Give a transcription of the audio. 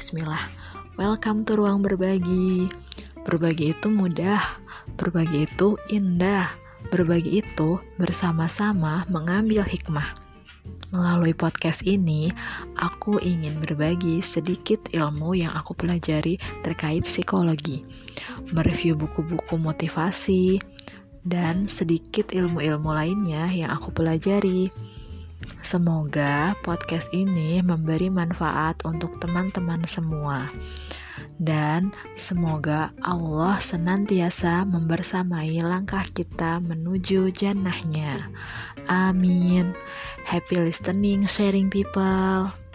Bismillah. Welcome to ruang berbagi. Berbagi itu mudah, berbagi itu indah, berbagi itu bersama-sama mengambil hikmah. Melalui podcast ini, aku ingin berbagi sedikit ilmu yang aku pelajari terkait psikologi, mereview buku-buku motivasi, dan sedikit ilmu-ilmu lainnya yang aku pelajari. Semoga podcast ini memberi manfaat untuk teman-teman semua. Dan semoga Allah senantiasa membersamai langkah kita menuju jannahnya. Amin. Happy listening, sharing people.